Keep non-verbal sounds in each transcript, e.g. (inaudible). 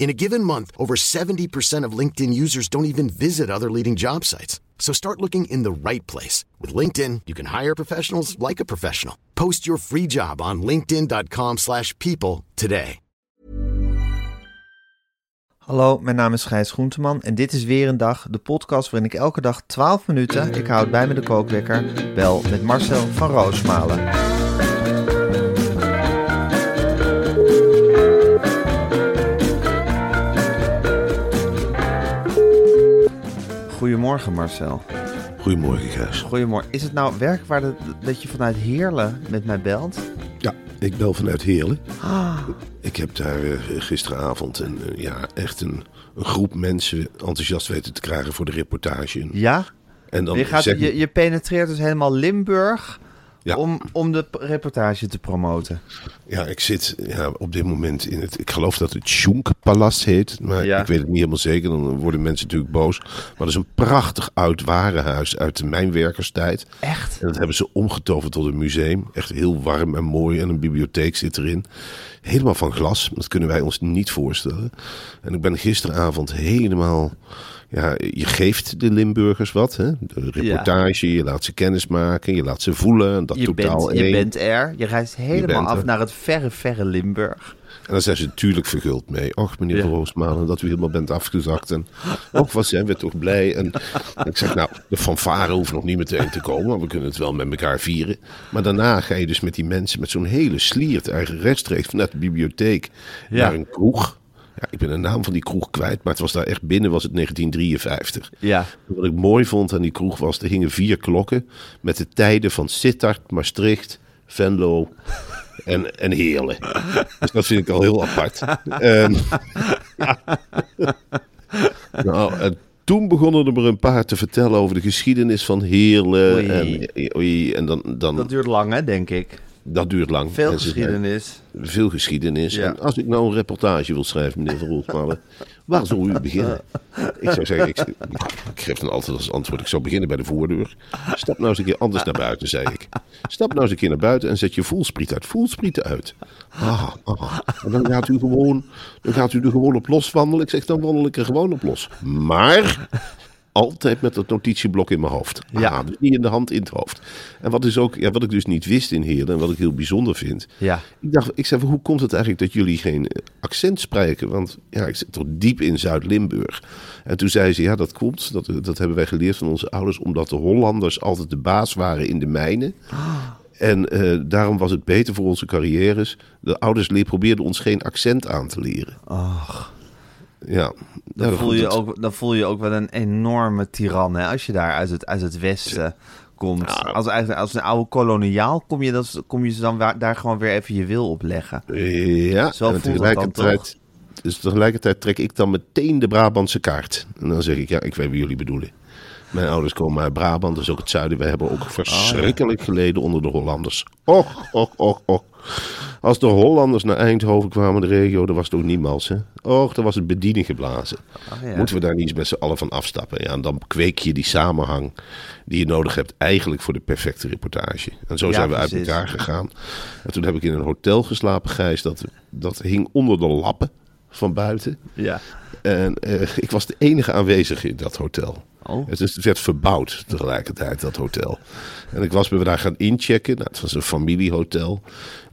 In a given month, over 70% of LinkedIn users don't even visit other leading job sites. So start looking in the right place. With LinkedIn, you can hire professionals like a professional. Post your free job on linkedin.com slash people today. Hallo, mijn naam is Gijs Groenteman en dit is weer een dag, de podcast waarin ik elke dag 12 minuten, ik houd bij me de kookwekker, bel met Marcel van Roosmalen. Goedemorgen Marcel. Goedemorgen, Gijs. Goedemorgen. Is het nou werkwaar dat, dat je vanuit Heerlen met mij belt? Ja, ik bel vanuit Heerlen. Ik heb daar eh, gisteravond een, eh, ja, echt een, een groep mensen enthousiast weten te krijgen voor de reportage. Ja? En dan Je, gaat, zeg je, je penetreert dus helemaal Limburg Ja. om, om de reportage te promoten. Ja, ik zit ja, op dit moment in het. Ik geloof dat het Sjoenkpalast heet. Maar Ja. ik weet het niet helemaal zeker. Dan worden mensen natuurlijk boos. Maar dat is een prachtig oud warenhuis uit de mijnwerkerstijd. Echt? En dat hebben ze omgetoverd tot een museum. Echt heel warm en mooi. En een bibliotheek zit erin. Helemaal van glas. Dat kunnen wij ons niet voorstellen. En ik ben gisteravond helemaal. Ja, je geeft de Limburgers wat. Hè? De reportage, je laat ze kennis maken. Je laat ze voelen. Dat Je totaal bent, je bent er. Je reist helemaal af er. naar het verre, verre Limburg. En dan zijn ze natuurlijk verguld mee. Och, meneer Ja. Roosmalen, dat u helemaal bent afgezakt. En och, wat zijn we toch blij. En ik zeg, nou, de fanfare hoeft nog niet meteen te komen. Maar we kunnen het wel met elkaar vieren. Maar daarna ga je dus met die mensen met zo'n hele sliert... eigenlijk rechtstreeks vanuit de bibliotheek Ja. naar een kroeg. Ja, ik ben de naam van die kroeg kwijt, maar het was daar echt binnen, was het 1953. Ja. Wat ik mooi vond aan die kroeg was, er hingen vier klokken met de tijden van Sittard, Maastricht, Venlo (laughs) en, en Heerlen. Dus dat vind ik al heel apart. Ehm, (laughs) nou, en toen begonnen er maar een paar te vertellen over de geschiedenis van Heerlen. Oei. En, oei, en dan, dan, Dat duurt lang, hè, denk ik. Dat duurt lang. Veel geschiedenis. veel geschiedenis. Ja. En als ik nou een reportage wil schrijven, meneer Van waar zou u beginnen? (laughs) Ik zou zeggen, ik, ik geef dan altijd als antwoord, ik zou beginnen bij de voordeur. Stap nou eens een keer anders naar buiten, zei ik. Stap nou eens een keer naar buiten en zet je voelspriet uit. Voelsprieten uit. Ah, ah. En dan gaat u gewoon, dan gaat u er gewoon op los wandelen. Ik zeg, dan wandel ik er gewoon op los. Maar altijd met dat notitieblok in mijn hoofd. Ja. Ja. dus niet in de hand, in het hoofd. En wat, is ook, ja, wat ik dus niet wist in Heerlen en wat ik heel bijzonder vind. Ja. Ik dacht, ik zei, hoe komt het eigenlijk dat jullie geen eh, accent spreken? Want ja, ik zit toch diep in Zuid-Limburg. En toen zei ze, ja, dat komt. Dat, dat hebben wij geleerd van onze ouders, omdat de Hollanders altijd de baas waren in de mijnen. En eh, daarom was het beter voor onze carrières. De ouders probeerden ons geen accent aan te leren. Ja, Dan, voel je ook, dan voel je ook wel een enorme tiran, hè, als je daar uit het, uit het westen komt. Als, eigenlijk, als een oude koloniaal kom je, dat, kom je ze dan daar gewoon weer even je wil op leggen. Ja, Zo en tegelijkertijd, dus tegelijkertijd trek ik dan meteen de Brabantse kaart. En dan zeg ik, ja, ik weet wie jullie bedoelen. Mijn ouders komen uit Brabant, dus ook het zuiden. Wij hebben ook verschrikkelijk geleden onder de Hollanders. Och, och, och, och. Als de Hollanders naar Eindhoven kwamen, de regio, dan was het ook niemals. Hè? Och, dan was het bediening geblazen. ja. Moeten we daar niet eens met z'n allen van afstappen? Ja, en dan kweek je die samenhang die je nodig hebt eigenlijk voor de perfecte reportage. En zo Ja, zijn we precies. uit elkaar gegaan. En toen heb ik in een hotel geslapen, Gijs. Dat, dat hing onder de lappen van buiten. Ja. En eh, ik was de enige aanwezige in dat hotel. Oh. Het, werd verbouwd tegelijkertijd, dat hotel. En ik was me daar gaan inchecken. Nou, het was een familiehotel.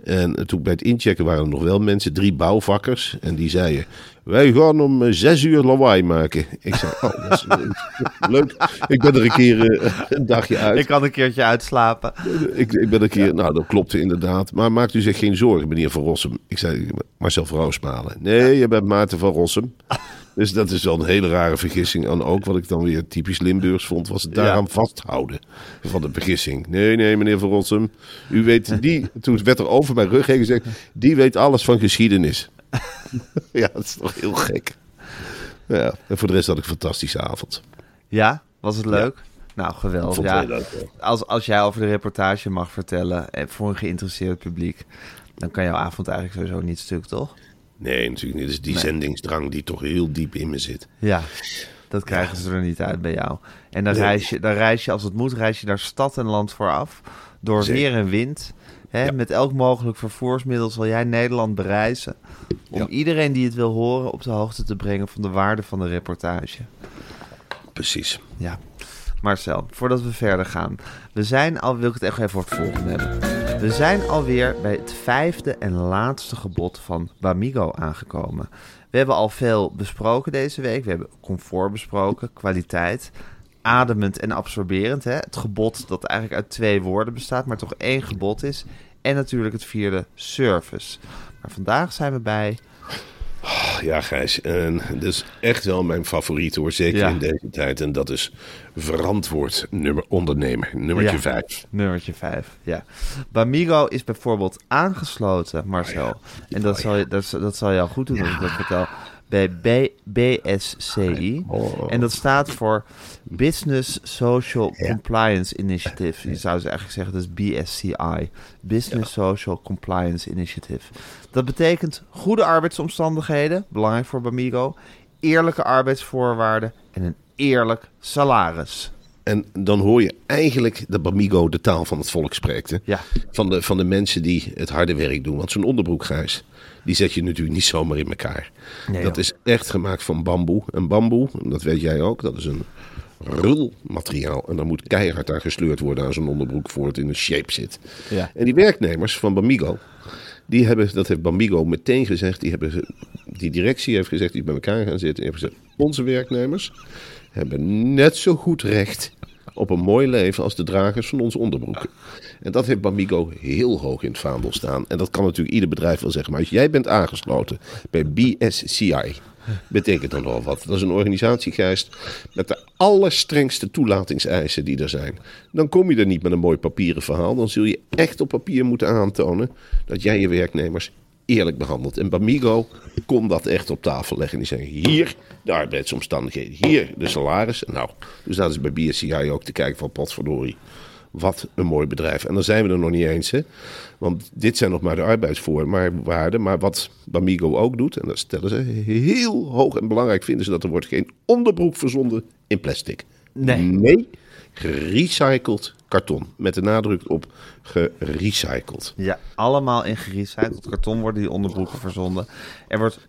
En toen bij het inchecken waren er nog wel mensen, drie bouwvakkers. En die zeiden, wij gaan om eh, zes uur lawaai maken. Ik zei, oh, dat is leuk. (laughs) Ik ben er een keer eh, een dagje uit. Ik kan een keertje uitslapen. Ik, ik ben een keer, nou dat klopte inderdaad. Maar maakt u zich geen zorgen, meneer Van Rossum. Ik zei, Marcel van Roosmalen. Nee, je bent Maarten van Rossum. Dus dat is wel een hele rare vergissing. En ook wat ik dan weer typisch Limburgs vond, was het daaraan vasthouden van de vergissing. Nee, nee, meneer Van Rossum. U weet, die, (laughs) toen werd er over mijn rug heen gezegd, die weet alles van geschiedenis. (laughs) ja, dat is toch heel gek. Ja, en voor de rest had ik een fantastische avond. Ja, was het leuk? Nou, geweldig. Leuk, ja. als, als jij over de reportage mag vertellen eh, voor een geïnteresseerd publiek, dan kan jouw avond eigenlijk sowieso niet stuk, toch? Nee, natuurlijk niet. Is die zendingsdrang die toch heel diep in me zit. Ja, dat krijgen ze er niet uit bij jou. En dan, Nee. reis je, dan reis je, als het moet, reis je daar stad en land voor af. Door Zeker. weer en wind. Hè, Ja. Met elk mogelijk vervoersmiddel zal jij Nederland bereizen. Om Ja. iedereen die het wil horen op de hoogte te brengen van de waarde van de reportage. Precies. Ja, Marcel, voordat we verder gaan. We zijn al, wil ik het echt even voor het volgende hebben. We zijn alweer bij het vijfde en laatste gebod van Bamigo aangekomen. We hebben al veel besproken deze week. We hebben comfort besproken, kwaliteit, ademend en absorberend. Hè? Het gebod dat eigenlijk uit twee woorden bestaat, maar toch één gebod is. En natuurlijk het vierde, service. Maar vandaag zijn we bij... Ja, Gijs. En dat is echt wel mijn favoriet hoor. Zeker Ja. in deze tijd. En dat is verantwoord nummer ondernemer. Nummertje Ja. vijf. Nummertje 5, ja. Bamigo is bijvoorbeeld aangesloten, Marcel. en dat, zal je, dat zal je al goed doen als ik dat vertel. Bij B, BSCI. Oh. En dat staat voor Business Social Compliance Initiative. Je zou ze eigenlijk zeggen, dat is BSCI. Business Social Compliance Initiative. Dat betekent goede arbeidsomstandigheden, belangrijk voor Bamigo. Eerlijke arbeidsvoorwaarden en een eerlijk salaris. En dan hoor je eigenlijk dat Bamigo de taal van het volk spreekt. Hè? Ja. Van, de, van de mensen die het harde werk doen. Want zo'n onderbroek, Gijs, die zet je natuurlijk niet zomaar in elkaar. Nee, dat joh. is echt gemaakt van bamboe. En bamboe, dat weet jij ook, dat is een rulmateriaal. En daar moet keihard aan gesleurd worden aan zo'n onderbroek voor het in een shape zit. Ja. En die werknemers van Bamigo, die hebben, dat heeft Bamigo meteen gezegd, die, hebben, die directie heeft gezegd, die bij elkaar gaan zitten en heeft gezegd, onze werknemers hebben net zo goed recht op een mooi leven als de dragers van onze onderbroeken. En dat heeft Bamigo heel hoog in het vaandel staan. En dat kan natuurlijk ieder bedrijf wel zeggen. Maar als jij bent aangesloten bij BSCI, betekent dat wel wat. Dat is een organisatiegeest met de allerstrengste toelatingseisen die er zijn. Dan kom je er niet met een mooi papieren verhaal. Dan zul je echt op papier moeten aantonen dat jij je werknemers eerlijk behandelt. En Bamigo kon dat echt op tafel leggen. Die zeggen, hier de arbeidsomstandigheden, hier de salarissen. Nou, dus dat is bij BSCI ook te kijken van potverdorie. Wat een mooi bedrijf. En dan zijn we er nog niet eens. Hè? Want dit zijn nog maar de arbeidsvoorwaarden. Maar wat Bamigo ook doet, en dat stellen ze heel hoog en belangrijk, vinden ze dat er wordt geen onderbroek verzonden in plastic. Nee. Nee, gerecycled karton. Met de nadruk op gerecycled. Ja, allemaal in gerecycled karton worden die onderbroeken verzonden. Er wordt 100%,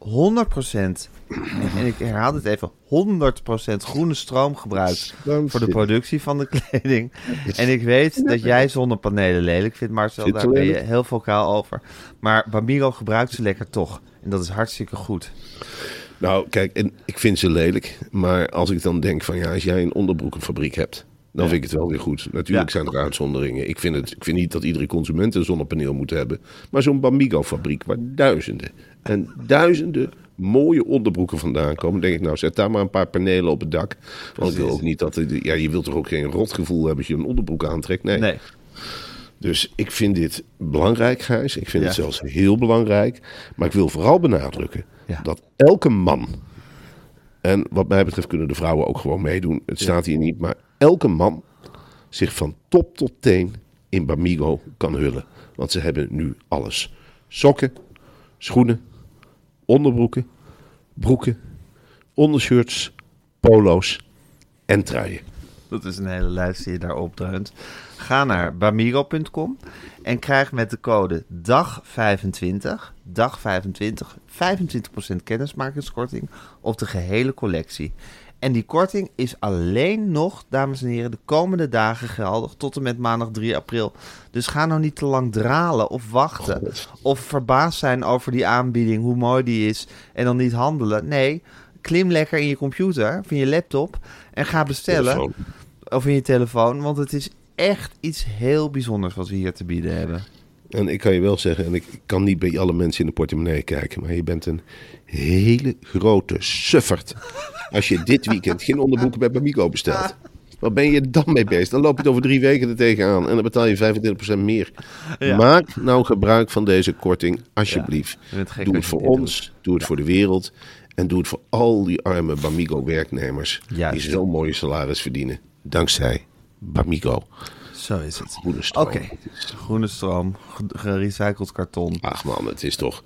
en ik herhaal dit even, 100% groene stroom gebruikt voor de productie van de (laughs) kleding. En ik weet dat jij zonnepanelen lelijk vindt, Marcel, daar ben je heel vocaal over. Maar Bamigo gebruikt ze lekker toch. En dat is hartstikke goed. Nou, kijk, en ik vind ze lelijk. Maar als ik dan denk van ja, als jij een onderbroekenfabriek hebt, dan vind ik het wel weer goed. Natuurlijk Ja. zijn er uitzonderingen. Ik vind, het, ik vind niet dat iedere consument een zonnepaneel moet hebben. Maar zo'n Bamigo-fabriek waar duizenden en duizenden mooie onderbroeken vandaan komen. denk ik, nou, zet daar maar een paar panelen op het dak. Want ik wil ook niet dat... Ja, je wilt toch ook geen rotgevoel hebben als je een onderbroek aantrekt? Nee. Nee, Dus ik vind dit belangrijk, Gijs. Ik vind Ja. het zelfs heel belangrijk. Maar ik wil vooral benadrukken dat elke man... en wat mij betreft kunnen de vrouwen ook gewoon meedoen. Het staat hier niet, maar elke man zich van top tot teen in Bamigo kan hullen. Want ze hebben nu alles. Sokken, schoenen, onderbroeken, broeken, ondershirts, polo's en truien. dat is een hele lijst die je daar. Ga naar bamigo.com en krijg met de code DAG25, DAG25, 25% kennismakingskorting op de gehele collectie. En die korting is alleen nog, dames en heren, de komende dagen geldig tot en met maandag 3 april. Dus ga nou niet te lang dralen of wachten. God. Of verbaasd zijn over die aanbieding, hoe mooi die is. En dan niet handelen. Nee, klim lekker in je computer of in je laptop en ga bestellen. Telefoon. Of in je telefoon, want het is echt iets heel bijzonders wat we hier te bieden hebben. En ik kan je wel zeggen, en ik kan niet bij alle mensen in de portemonnee kijken, maar je bent een hele grote suffert. Als je dit weekend geen onderbroeken bij Bamigo bestelt. Waar ben je dan mee bezig? Dan loop je het over drie weken er tegenaan en dan betaal je 25% meer. Ja. Maak nou gebruik van deze korting, alsjeblieft. doe het voor ons, doe het voor de wereld en doe het voor al die arme Bamigo-werknemers die zo'n mooie salaris verdienen. Dankzij Bamigo. Zo is het. Groene stroom. Oké, groene stroom, ge- gerecycled karton. Ach man, het is toch.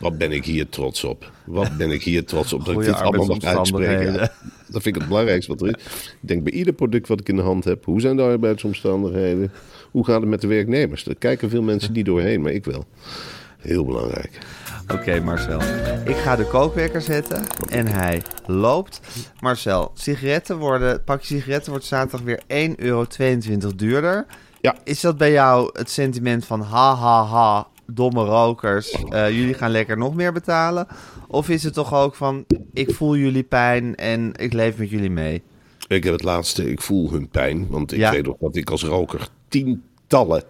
Wat ben ik hier trots op? Wat ben ik hier trots op dat ik dit allemaal nog uitspreek? arbeidsomstandigheden. Ja, dat vind ik het belangrijkste wat er is. Ik denk bij ieder product wat ik in de hand heb: hoe zijn de arbeidsomstandigheden? Hoe gaat het met de werknemers? Daar kijken veel mensen niet doorheen, maar ik wel. Heel belangrijk. Oké, Marcel. Ik ga de kookwekker zetten en hij loopt. Marcel, sigaretten worden, het pakje sigaretten wordt zaterdag weer 1,22 euro duurder. Ja. Is dat bij jou het sentiment van ha ha ha, domme rokers, eh, jullie gaan lekker nog meer betalen? Of is het toch ook van ik voel jullie pijn en ik leef met jullie mee? Ik heb het laatste, ik voel hun pijn. Want ik Ja. weet nog dat ik als roker tientallen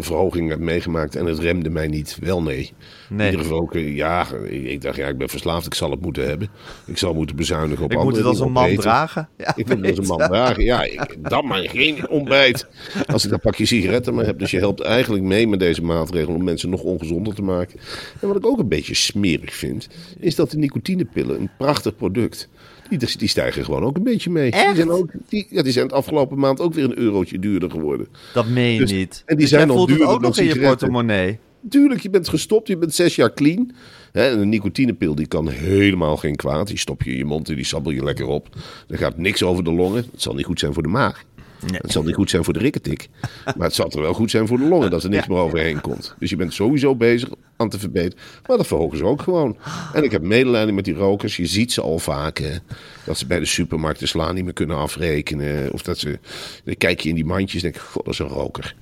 verhogingen heb meegemaakt. En het remde mij niet. Wel nee. Nee. Iedere roker, ja, ik, dacht, ja, ik ben verslaafd. Ik zal het moeten hebben. Ik zal moeten bezuinigen op Ik moet andere het als een man eten. dragen. Ja, Ik moet het als een man dragen. Ja, ik, dan maar geen ontbijt. Als ik dan pak je sigaretten maar heb. Dus je helpt eigenlijk mee met deze maatregel om mensen nog ongezonder te maken. En wat ik ook een beetje smerig vind, is dat de nicotinepillen, een prachtig product, die, die stijgen gewoon ook een beetje mee. Die Echt? zijn, ook, die, ja, die zijn het afgelopen maand ook weer een eurotje duurder geworden. Dat meen je Dus- niet. en die Dus zijn jij al duurder ook dan nog in je portemonnee. Tuurlijk, je bent gestopt, je bent zes jaar clean. Hè, en een nicotinepil die kan helemaal geen kwaad. Die stop je in je mond en die sabbel je lekker op. Er gaat niks over de longen. Het zal niet goed zijn voor de maag. Het zal niet goed zijn voor de rikketik. (laughs) Maar het zal er wel goed zijn voor de longen, dat er niks meer overheen komt. Dus je bent sowieso bezig aan te verbeteren. Maar dat verhogen ze ook gewoon. En ik heb medelijden met die rokers. Je ziet ze al vaak. Hè, dat ze bij de supermarkt de sla niet meer kunnen afrekenen. Of dat ze... Dan kijk je in die mandjes en denk je, god, dat is een roker.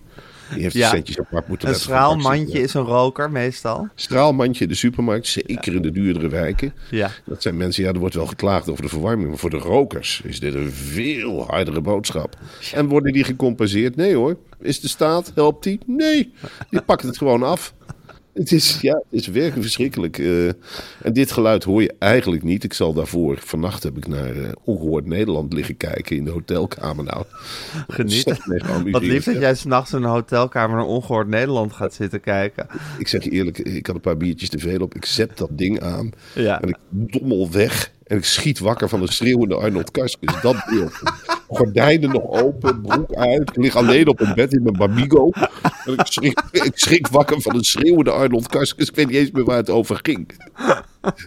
Die heeft Ja. de centjes apart moeten Een straalmandje is een roker meestal. Straalmandje in de supermarkt, zeker in de duurdere wijken. Ja. Dat zijn mensen, ja, er wordt wel geklaagd over de verwarming. Maar voor de rokers is dit een veel hardere boodschap. En worden die gecompenseerd? Nee hoor. Is de staat, helpt die? Nee. Die pakt het gewoon af. Het is, ja, het is werkelijk verschrikkelijk. eh. en dit geluid hoor je eigenlijk niet. Ik zal daarvoor, vannacht heb ik naar eh, Ongehoord Nederland liggen kijken in de hotelkamer. Nou, geamuseerd. Wat lief dat jij s'nachts in een hotelkamer naar Ongehoord Nederland gaat zitten kijken. Ik zeg je eerlijk, ik had een paar biertjes te veel op. Ik zet dat ding aan Ja. en ik dommel weg. En ik schiet wakker van de schreeuwende Arnold Karskens. Dat beeld. Gordijnen nog open, broek uit. Ik lig alleen op een bed in mijn Bamigo. En ik schrik, ik schrik wakker van een schreeuwende Arnold Karskens. Ik weet niet eens meer waar het over ging.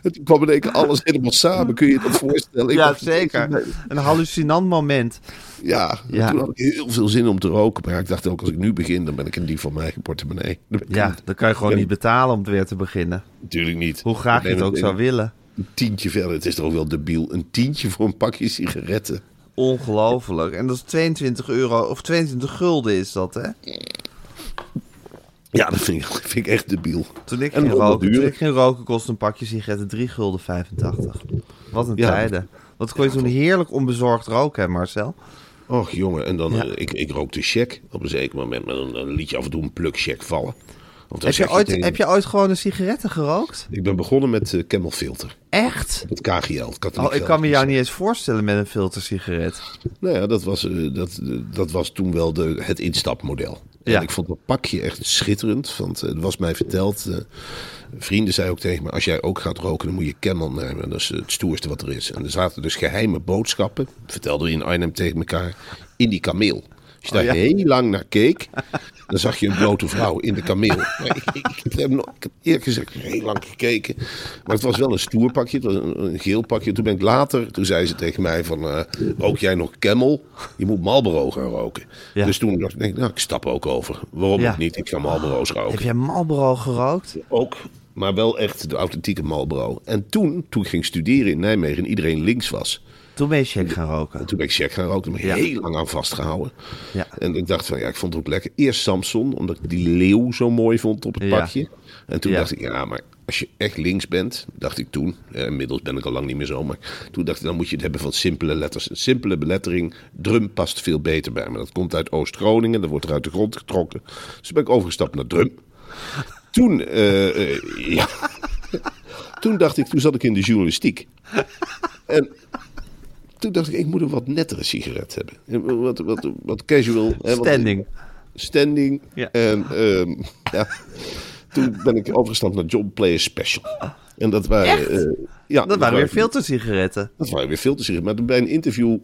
En toen kwam in één keer alles helemaal samen. Kun je je dat voorstellen? Ik Ja, zeker. Een hallucinant moment. Ja, Ja. toen had ik heel veel zin om te roken. Maar ik dacht ook, als ik nu begin, dan ben ik een dief van mijn eigen portemonnee. Dan Ja, dan kan je gewoon niet betalen om het weer te beginnen. Natuurlijk niet. Hoe graag je het ook zou willen. Een tientje verder. Het is toch ook wel debiel. Een tientje voor een pakje sigaretten. Ongelooflijk. En dat is 22 euro, of 22 gulden is dat, hè? Ja, dat vind ik, dat vind ik echt debiel. Toen ik, En ging wel roken, toen ik ging roken kostte een pakje sigaretten 3 gulden 85. Wat een Ja, tijden. Wat kon je toen heerlijk onbezorgd roken, hè Marcel? Och jongen, en dan, Ja. eh, ik, ik rookte check op een zeker moment. Maar dan, dan liet je af en toe een pluk check vallen. Heb je, ooit, tegen- heb je ooit gewoon een sigaretten gerookt? Ik ben begonnen met uh, Camel Filter. Echt? Het KGL, het Oh, ik kan me jou niet eens voorstellen met een filtersigaret. Nou ja, dat was, eh, dat, eh, dat was toen wel de, het instapmodel. En Ja. ik vond dat pakje echt schitterend. Want eh, het was mij verteld. eh, vrienden zei ook tegen me: als jij ook gaat roken, dan moet je Camel nemen. Dat is het stoerste wat er is. En er zaten dus geheime boodschappen, vertelden we in Arnhem tegen elkaar, in die kameel. Als je Oh, daar ja. heel lang naar keek, (laughs) dan zag je een blote vrouw in de kameel. Maar ik, ik, ik, heb nog- ik heb eerlijk gezegd heel lang gekeken. Maar het was wel een stoer pakje, het was een, een geel pakje. Toen ben ik later, toen zei ze tegen mij van, eh, rook jij nog Camel? Je moet Marlboro gaan roken. Ja. Dus toen dacht ik, nou, ik stap ook over. Waarom Ja. niet? Ik ga Marlboro's roken. Heb jij Marlboro gerookt? Ook, maar wel echt de authentieke Marlboro. En toen, toen ik ging studeren in Nijmegen en iedereen links was, Toen ben je check gaan roken. En toen ben ik check gaan roken. Daar ben ik Ja. heel lang aan vastgehouden. Ja. En ik dacht van, ja, ik vond het ook lekker. Eerst Samson, omdat ik die leeuw zo mooi vond op het Ja. pakje. En toen dacht ik, ja, maar als je echt links bent, dacht ik toen. eh, inmiddels ben ik al lang niet meer zo. Maar toen dacht ik, dan moet je het hebben van simpele letters. Een simpele belettering, drum past veel beter bij me. Dat komt uit Oost-Groningen, dat wordt er uit de grond getrokken. Dus toen ben ik overgestapt naar drum. Toen, eh, eh, ja. toen dacht ik, toen zat ik in de journalistiek. En toen dacht ik, ik moet een wat nettere sigaret hebben. Wat, wat, wat casual. hè, Standing. standing. Ja. En ehm, ja, toen ben ik overgestapt naar John Player Special. En dat waren... eh, ja, Dat waren weer filtersigaretten. Dat waren weer zeggen. Maar toen bij een interview... nou,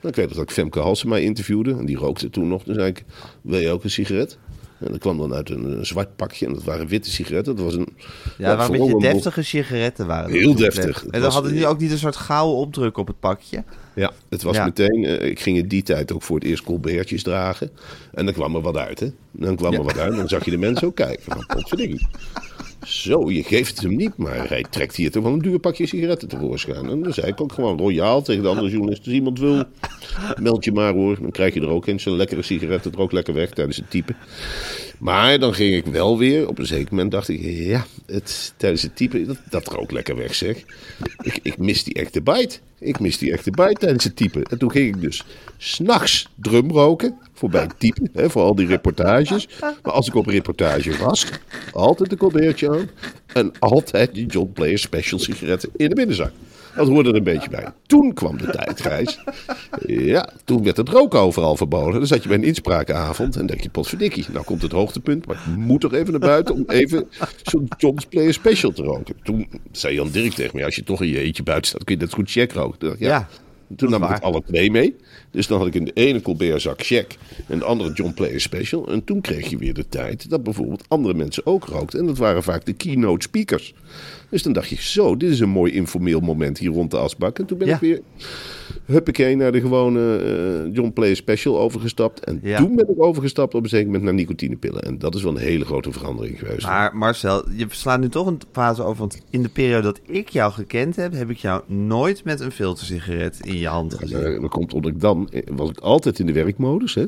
ik weet dat ik Femke Halsema interviewde. En die rookte toen nog. Toen zei ik, wil je ook een sigaret? En dat kwam dan uit een, een zwart pakje. En dat waren witte sigaretten. Dat was een... Ja, dat waren een beetje deftige sigaretten. Waren Heel deftig. En dan was- hadden die ook niet een soort gouden opdruk op het pakje. Ja, het was Ja. meteen. eh, ik ging in die tijd ook voor het eerst colbertjes dragen. En dan kwam er wat uit, hè? Dan kwam er wat uit. Dan zag je de mensen ook kijken. Van, (laughs) potverdikkie. Zo, je geeft hem niet, maar hij trekt hier toch wel een duur pakje sigaretten tevoorschijn. En dan zei ik ook gewoon royaal tegen de andere journalisten. Als iemand wil, meld je maar hoor. Dan krijg je er ook een. Zo'n lekkere sigaret, het rookt lekker weg tijdens het typen. Maar dan ging ik wel weer, op een zeker moment dacht ik, ja, het, tijdens het typen, dat, dat rookt lekker weg zeg. Ik, ik mis die echte bite. Ik mis die echte bite tijdens het typen. En toen ging ik dus s'nachts drum roken, voorbij het typen, hè, voor al die reportages. Maar als ik op reportage was, altijd een colbertje aan. En altijd die John Player Special sigaretten in de binnenzak. Dat hoorde er een beetje bij. Toen kwam de tijdreis. Ja, toen werd het roken overal verboden. Dan zat je bij een inspraakavond en denk je, potverdikkie, nou komt het hoogtepunt. Maar ik moet toch even naar buiten om even zo'n John's Player Special te roken. Toen zei Jan Dirk tegen me, als je toch in je eentje buiten staat, kun je net goed check roken. Ja. Ja, Toen nam ik het alle twee mee. Dus dan had ik in de ene Colbert-zak check en de andere John Player Special. En toen kreeg je weer de tijd dat bijvoorbeeld andere mensen ook rookten. En dat waren vaak de keynote speakers. Dus dan dacht je, zo, dit is een mooi informeel moment hier rond de asbak. En toen ben Ja. ik weer, huppakee, naar de gewone eh, John Player Special overgestapt. En Ja. toen ben ik overgestapt op een zeker moment naar nicotinepillen. En dat is wel een hele grote verandering geweest. Maar Marcel, je slaat nu toch een fase over. Want in de periode dat ik jou gekend heb, heb ik jou nooit met een filtersigaret in je hand gezien. Eh, dat komt omdat ik dan, eh, was ik altijd in de werkmodus, hè.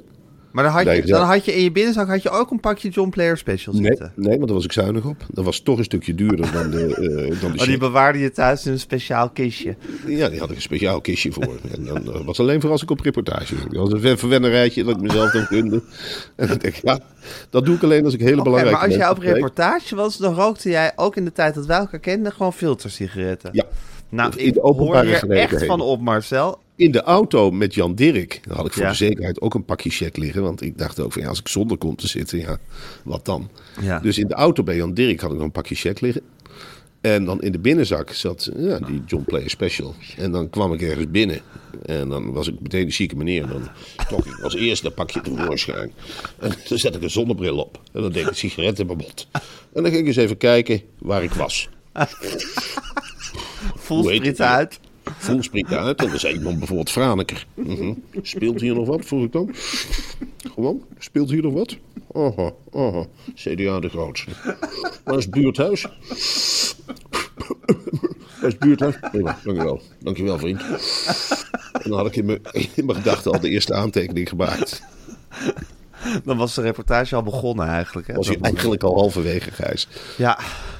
Maar dan had, je, Nee, dan had je in je binnenzak had je ook een pakje John Player Special Nee, zitten. nee, want daar was ik zuinig op. Dat was toch een stukje duurder dan de, eh dan de Oh, die bewaarde je thuis in een speciaal kistje. Ja, die had ik een speciaal kistje voor. En dan eh, was alleen voor als ik op reportage ging. Dat was een ver- verwennerijtje dat ik mezelf dan gunde. (laughs) En dan denk ik, ja, dat doe ik alleen als ik hele Oké, belangrijke maar als jij op reportage was, dan rookte jij ook in de tijd dat wij elkaar kenden gewoon filtersigaretten. Ja, Nou, in ik hoor hier echt van op, Marcel. In de auto met Jan Dirk dan had ik voor Ja. de zekerheid ook een pakje check liggen. Want ik dacht ook van ja, als ik zonder kom te zitten, ja, wat dan? Ja. Dus in de auto bij Jan Dirk had ik nog een pakje check liggen. En dan in de binnenzak zat ja, die John Player Special. En dan kwam ik ergens binnen. En dan was ik meteen de zieke meneer. En dan trok ik als eerste dat pakje tevoorschijn. En dan zet ik een zonnebril op. En dan deed ik een sigaret in mijn mond. En dan ging ik eens even kijken waar ik was. (laughs) Vol het? uit. Vol springt uit. En dan zei iemand bijvoorbeeld Franeker. Mhm. Speelt hier nog wat, vroeg ik dan. Gewoon, speelt hier nog wat? Aha, aha. CDA de grootste. Waar is het buurthuis? Waar is het buurthuis? Dankjewel. Dankjewel, vriend. En dan had ik in mijn, in mijn gedachten al de eerste aantekening gemaakt. Dan was de reportage al begonnen eigenlijk. Hè? Was Dat- eigenlijk al halverwege, Gijs. Ja,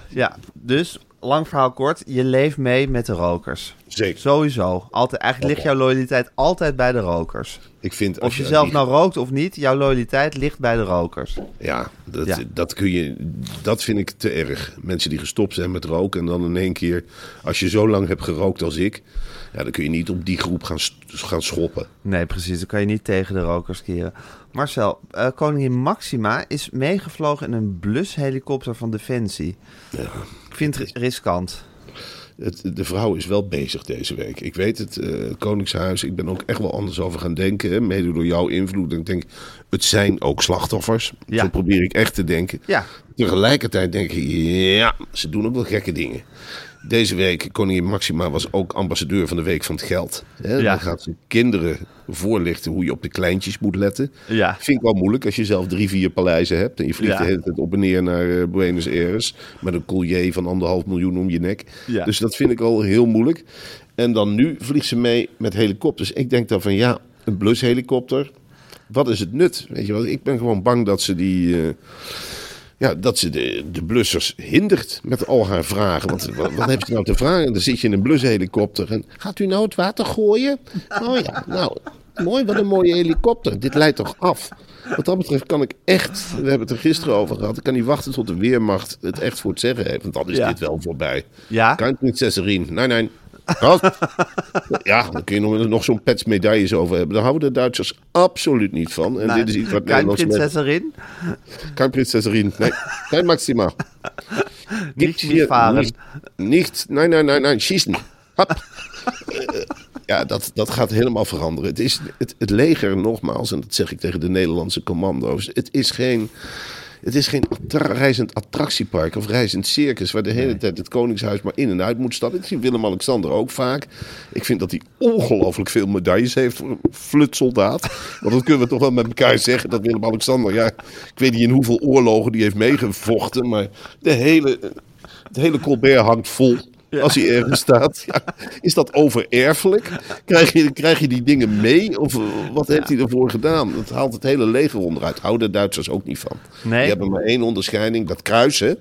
ja, dus lang verhaal kort. Je leeft mee met de rokers. Zeker. Sowieso. Altijd, eigenlijk ligt jouw loyaliteit altijd bij de rokers. Ik vind Of je zelf nou rookt of niet, jouw loyaliteit ligt bij de rokers. Ja, dat, Ja. Dat, kun je, dat vind ik te erg. Mensen die gestopt zijn met roken en dan in één keer, als je zo lang hebt gerookt als ik, ja, dan kun je niet op die groep gaan, gaan schoppen. Nee, precies. Dan kan je niet tegen de rokers keren. Marcel, eh, koningin Maxima is meegevlogen in een blushelikopter van Defensie. Ik vind het riskant. Het, de vrouw is wel bezig deze week. Ik weet het, eh, Koningshuis, ik ben ook echt wel anders over gaan denken. Mede door jouw invloed. En ik denk, het zijn ook slachtoffers. Ja. Zo probeer ik echt te denken. Ja. Tegelijkertijd denk ik, ja, ze doen ook wel gekke dingen. Deze week, koningin Maxima was ook ambassadeur van de Week van het Geld. Hè? Ja. Dan gaat ze kinderen voorlichten hoe je op de kleintjes moet letten. Ja. Vind ik wel moeilijk als je zelf drie, vier paleizen hebt. En je vliegt Ja. de hele tijd op en neer naar eh, Buenos Aires. Met een collier van anderhalf miljoen om je nek. Ja. Dus dat vind ik al heel moeilijk. En dan nu vliegt ze mee met helikopters. Ik denk dan van ja, een blushelikopter. Wat is het nut? Weet je wat? Ik ben gewoon bang dat ze die. eh, ja, dat ze de, de blussers hindert met al haar vragen. Want wat, wat heeft ze nou te vragen? Dan zit je in een blushelikopter en gaat u nou het water gooien? Oh ja, nou, mooi, wat een mooie helikopter. Dit leidt toch af? Wat dat betreft kan ik echt, we hebben het er gisteren over gehad, ik kan niet wachten tot de Weermacht het echt voor het zeggen heeft. Want dan is Ja. dit wel voorbij. Ja? Kein Prinzesserin. Nee, nee. Ja, dan kun je nog, nog zo'n pets medailles over hebben. Daar houden de Duitsers absoluut niet van. En dit is iets wat Nederlands met- prinses erin. Kein Prinzesserin. Nee, kein Maxima. (laughs) Niet meer varen. Nicht, nicht, nein, nein, nein, nein, schießen. Hap. Ja, dat, dat gaat helemaal veranderen. Het, is, het, het leger, nogmaals, en dat zeg ik tegen de Nederlandse commando's. Het is geen, het is geen attra- reizend attractiepark of reizend circus... waar de hele tijd het koningshuis maar in en uit moet stappen. Ik zie Willem-Alexander ook vaak. Ik vind dat hij ongelooflijk veel medailles heeft voor een flutsoldaat. Want dat kunnen we toch wel met elkaar zeggen. Dat Willem-Alexander, ja, ik weet niet in hoeveel oorlogen die heeft meegevochten... maar de hele, het hele Colbert hangt vol... Als hij ergens staat. Ja, (laughs) is dat overerfelijk? Krijg je, krijg je die dingen mee? Of eh, wat heeft hij ervoor gedaan? Dat haalt het hele leger onderuit. Houden de Duitsers ook niet van. Nee. Die hebben maar één onderscheiding. Dat kruis, hè?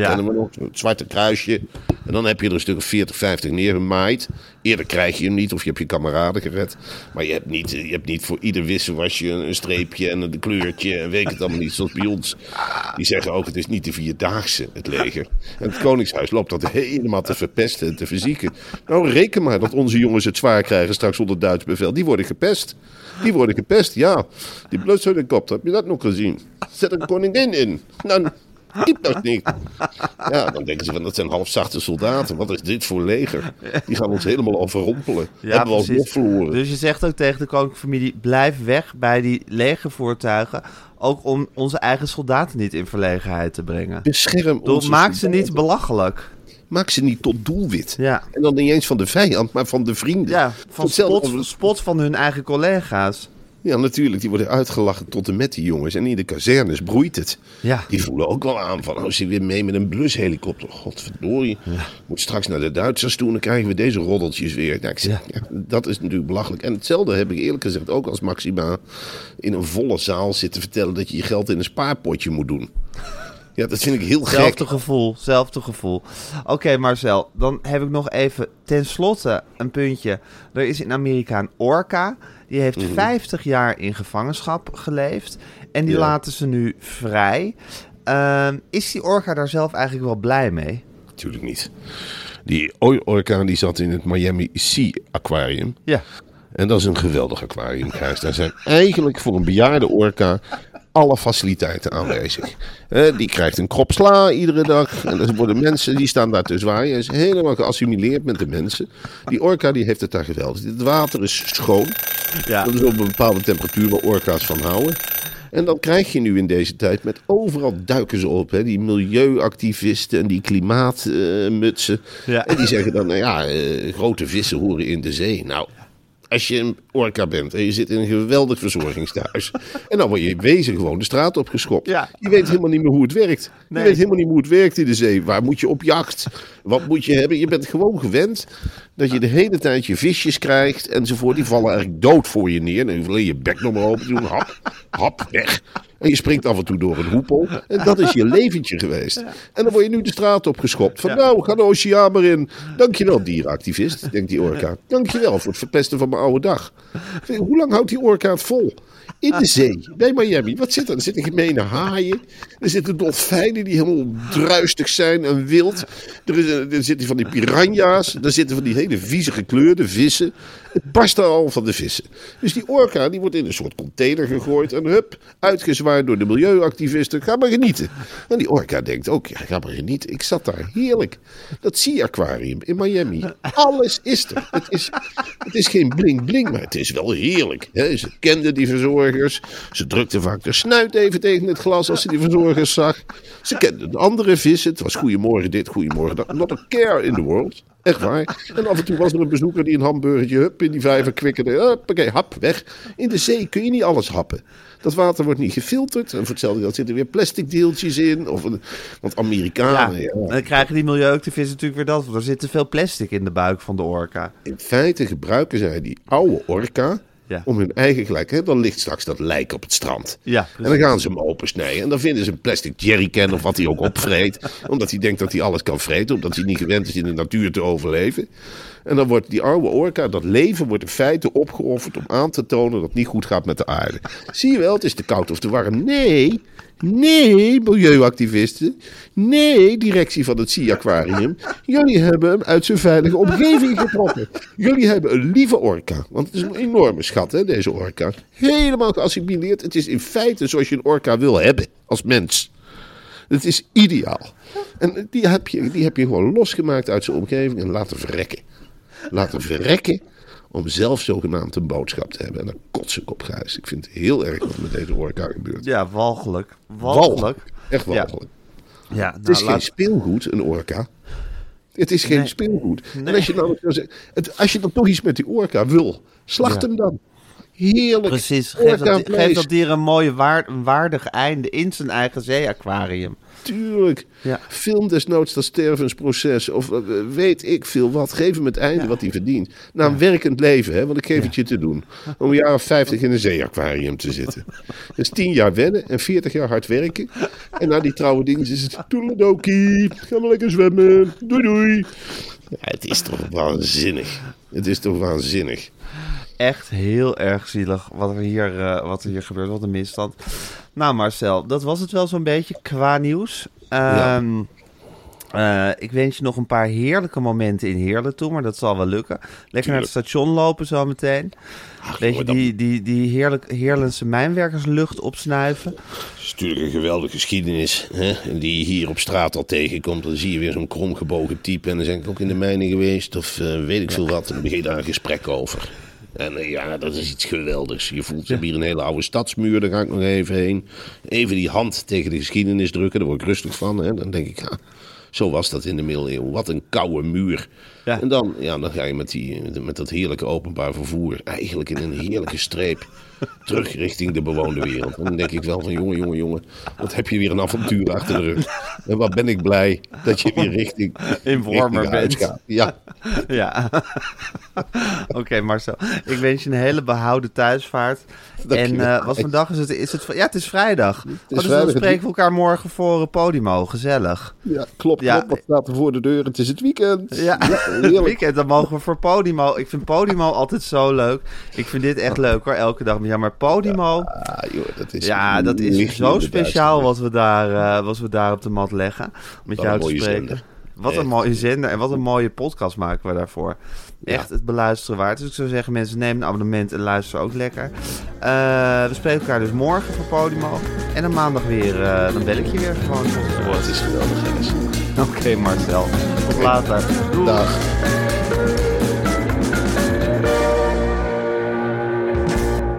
Ja. We nog? Het zwarte kruisje. En dan heb je er een stuk of 40, 50 neergemaaid. Eerder krijg je hem niet of je hebt je kameraden gered. Maar je hebt niet, je hebt niet voor ieder wisselwasje een streepje en een kleurtje. En weet ik het allemaal niet. Zoals bij ons. Die zeggen ook, het is niet de vierdaagse, het leger. En het Koningshuis loopt dat helemaal te verpesten en te verzieken. Nou, reken maar dat onze jongens het zwaar krijgen straks onder Duits bevel. Die worden gepest. Die worden gepest, ja. Die blushelikopter, heb je dat nog gezien? Zet een koningin in. Dan Niet. Ja, dan denken ze van dat zijn halfzachte soldaten. Wat is dit voor leger? Die gaan ons helemaal overrompelen. Hebben we precies. verloren. Dus je zegt ook tegen de koninklijke familie: blijf weg bij die legervoertuigen. Ook om onze eigen soldaten niet in verlegenheid te brengen. Bescherm Doe, onze maak ze niet belachelijk. Maak ze niet tot doelwit. Ja. En dan niet eens van de vijand, maar van de vrienden. Ja, van spot, spot van hun eigen collega's. Ja, natuurlijk. Die worden uitgelachen tot en met die jongens. En in de kazernes broeit het. Ja. Die voelen ook wel aan van, oh, ze weer mee met een blushelikopter. Godverdorie. Moet straks naar de Duitsers toe en dan krijgen we deze roddeltjes weer. Nou, ik zeg, ja, dat is natuurlijk belachelijk. En hetzelfde heb ik eerlijk gezegd ook als Maxima in een volle zaal zit te vertellen dat je je geld in een spaarpotje moet doen. Ja, dat vind ik heel gek. Zelfde gevoel, zelfde gevoel. Oké, Marcel, dan heb ik nog even tenslotte een puntje. Er is in Amerika een orka. Die heeft 50 jaar in gevangenschap geleefd. En die Ja. laten ze nu vrij. Ehm, is die orka daar zelf eigenlijk wel blij mee? Natuurlijk niet. Die orkaan die zat in het Miami Sea Aquarium. Ja. En dat is een geweldig aquarium, Gijs. Daar zijn eigenlijk voor een bejaarde orka alle faciliteiten aanwezig. Eh, die krijgt een krop sla iedere dag. En er worden mensen die staan daar te zwaaien. Hij is helemaal geassimileerd met de mensen. Die orka die heeft het daar geweldig. Het water is schoon. Ja. Dat is op een bepaalde temperatuur waar orka's van houden. En dan krijg je nu in deze tijd met overal duiken ze op. Hè, die milieuactivisten en die klimaatmutsen. Ja. En die zeggen dan, nou ja, eh, grote vissen horen in de zee. Nou, als je een orka bent en je zit in een geweldig verzorgingstehuis. (laughs) en dan word je wezen gewoon de straat opgeschopt. Ja. Je weet helemaal niet meer hoe het werkt. Nee. Je weet helemaal niet meer hoe het werkt in de zee. Waar moet je op jacht? Wat moet je hebben? Je bent gewoon gewend dat je de hele tijd je visjes krijgt enzovoort. Die vallen eigenlijk dood voor je neer. Dan wil je je bek nog maar open doen. Hap, hap, weg. En je springt af en toe door een hoepel. En dat is je leventje geweest. En dan word je nu de straat opgeschopt. Van Ja. nou, ga de oceaan maar in. Dankjewel, dierenactivist, denkt die orka. Dankjewel voor het verpesten van mijn oude dag. Hoe lang houdt die orka het vol? In de zee, bij Miami. Wat zit er? Er zitten gemene haaien. Er zitten dolfijnen die helemaal druistig zijn en wild. Er, is, er zitten van die piranha's. Er zitten van die hele vieze gekleurde vissen. Het barst al van de vissen. Dus die orka die wordt in een soort container gegooid. En hup, uitgezwaaid door de milieuactivisten. Ga maar genieten. En die orka denkt ook, ja, ga maar genieten. Ik zat daar, heerlijk. Dat Sea Aquarium in Miami. Alles is er. Het is, het is geen bling-bling, maar het is wel heerlijk. Hè? Ze kenden die verzorgers. Ze drukte vaak de snuit even tegen het glas als ze die verzorgers zag. Ze kenden de andere vissen. Het was goedemorgen dit, goedemorgen dat. Not a care in the world. Echt waar. En af en toe was er een bezoeker die een hamburgertje hup, in die vijver kwikkerde. Huppakee, hap, weg. In de zee kun je niet alles happen. Dat water wordt niet gefilterd. En voor hetzelfde geld zitten er weer plastic deeltjes in. Of een, want Amerikanen... Ja, ja. dan krijgen die milieuactivisten natuurlijk weer dat. Want er zit te veel plastic in de buik van de orka. In feite gebruiken zij die oude orka Ja. om hun eigen gelijk. Hè? Dan ligt straks dat lijk op het strand. Ja, En dan gaan ze hem opensnijden. En dan vinden ze een plastic jerrycan of wat hij ook opvreet. (laughs) omdat hij denkt dat hij alles kan vreten. Omdat hij niet gewend is in de natuur te overleven. En dan wordt die oude orka, dat leven wordt in feite opgeofferd om aan te tonen dat het niet goed gaat met de aarde. (laughs) Zie je wel, het is te koud of te warm. Nee, nee, milieuactivisten. Nee, directie van het Sea Aquarium. Jullie hebben hem uit zijn veilige omgeving getrokken. Jullie hebben een lieve orka. Want het is een enorme schat, hè, deze orka. Helemaal geassimileerd. Het is in feite zoals je een orka wil hebben als mens. Het is ideaal. En die heb, je, die heb je gewoon losgemaakt uit zijn omgeving en laten verrekken. Laten verrekken om zelf zogenaamd een boodschap te hebben. En dan kots ik op Gijs. Ik vind het heel erg wat met deze orka gebeurt. ja walgelijk. Walgelijk. Walgelijk. Echt walgelijk. Ja, Het is nou, geen laat- speelgoed, een orka. Het is geen Nee. speelgoed. En als je, nou, als je dan toch iets met die orka wil, slacht hem dan. Heerlijk. Precies, geef dat, geef dat dier een mooie waar- een waardig einde in zijn eigen zeeaquarium. Tuurlijk. Ja. Film desnoods dat stervensproces. Of eh, weet ik veel wat. Geef hem het einde wat hij verdient. Na een werkend leven, hè, want ik geef het je te doen. Om een jaar of 50 in een zeeaquarium te zitten. Dus 10 jaar wennen en 40 jaar hard werken. En na die trouwe dingen is het toedeledokie. Ga maar lekker zwemmen. Doei doei. Ja, het is toch waanzinnig. Het is toch waanzinnig. Echt heel erg zielig wat er hier, eh, wat er hier gebeurt. Wat een misstand. Nou Marcel, dat was het wel zo'n beetje qua nieuws. Ja. Eh, ik wens je nog een paar heerlijke momenten in Heerlen toe, maar dat zal wel lukken. Lekker naar het station lopen zo meteen. Weet je, die, die, die heerlijk, Heerlense mijnwerkerslucht opsnuiven. Het is natuurlijk een geweldige geschiedenis. Hè? Die je hier op straat al tegenkomt. Dan zie je weer zo'n kromgebogen type. En dan ben ik ook in de mijnen geweest. Of eh, weet ik veel wat. En dan begin je daar een gesprek over. En eh, ja, dat is iets geweldigs. Je voelt, ze hebben hier een hele oude stadsmuur. Daar ga ik nog even heen. Even die hand tegen de geschiedenis drukken. Daar word ik rustig van. Hè? Dan denk ik, ja, zo was dat in de middeleeuwen. Wat een koude muur. Ja. En dan, ja, dan ga je met, die, met dat heerlijke openbaar vervoer. Eigenlijk in een heerlijke streep. (laughs) Terug richting de bewoonde wereld. En dan denk ik wel van, jongen, jongen, jongen. Wat heb je weer een avontuur achter de rug. En wat ben ik blij dat je weer richting, (laughs) huis bent. gaat. Ja, (laughs) Ja. Oké, Marcel. Ik wens je een hele behouden thuisvaart. En eh, wat vandaag is het? Is het? Ja, het is vrijdag. Oh, dus vrijdag. dan spreken we elkaar morgen voor eh, Podimo. Gezellig. ja klopt, Ja. klopt. Wat staat er voor de deur? Het is het weekend. Ja, heerlijk. weekend, dan mogen we voor Podimo. Ik vind Podimo altijd zo leuk. Ik vind dit echt leuk hoor, elke dag. Ja, maar Podimo, joh, dat is, ja, dat is zo speciaal wat we, daar, eh, wat we daar op de mat leggen. Met Wat jou een te mooie spreken. zender. Wat een mooie zender en wat een mooie podcast maken we daarvoor. Echt het beluisteren waard. Dus ik zou zeggen, mensen, neem een abonnement en luister ook lekker. Eh, we spreken elkaar dus morgen voor Podimo. En dan maandag weer, eh, dan bel ik je weer gewoon. Oh, het is geweldig. Oké Marcel, tot later. Doei. Dag.